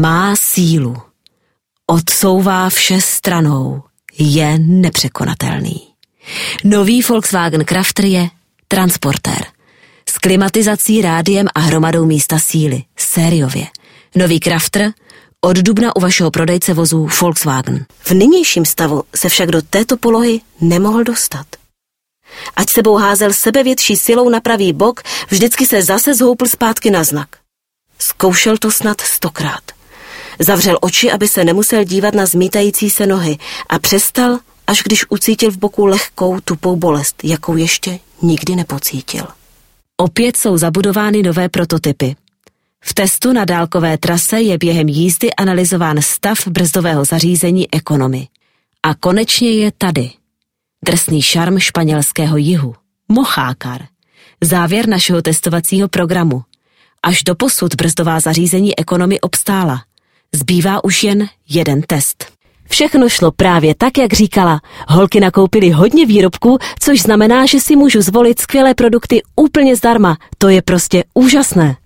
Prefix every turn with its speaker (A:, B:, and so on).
A: Má sílu. Odsouvá vše stranou. Je nepřekonatelný. Nový Volkswagen Crafter je transportér. S klimatizací, rádiem a hromadou místa síly. Sériově. Nový Crafter od dubna u vašeho prodejce vozů Volkswagen. V nynějším stavu se však do této polohy nemohl dostat. Ať sebou házel sebevětší silou na pravý bok, vždycky se zase zhoupl zpátky na znak. Zkoušel to snad stokrát. Zavřel oči, aby se nemusel dívat na zmítající se nohy a přestal, až když ucítil v boku lehkou, tupou bolest, jakou ještě nikdy nepocítil. Opět jsou zabudovány nové prototypy. V testu na dálkové trase je během jízdy analyzován stav brzdového zařízení ekonomy. A konečně je tady. Drsný šarm španělského jihu. Mochákar. Závěr našeho testovacího programu. Až do posud brzdová zařízení ekonomy obstála. Zbývá už jen jeden test. Všechno šlo právě tak, jak říkala. Holky nakoupily hodně výrobků, což znamená, že si můžu zvolit skvělé produkty úplně zdarma. To je prostě úžasné.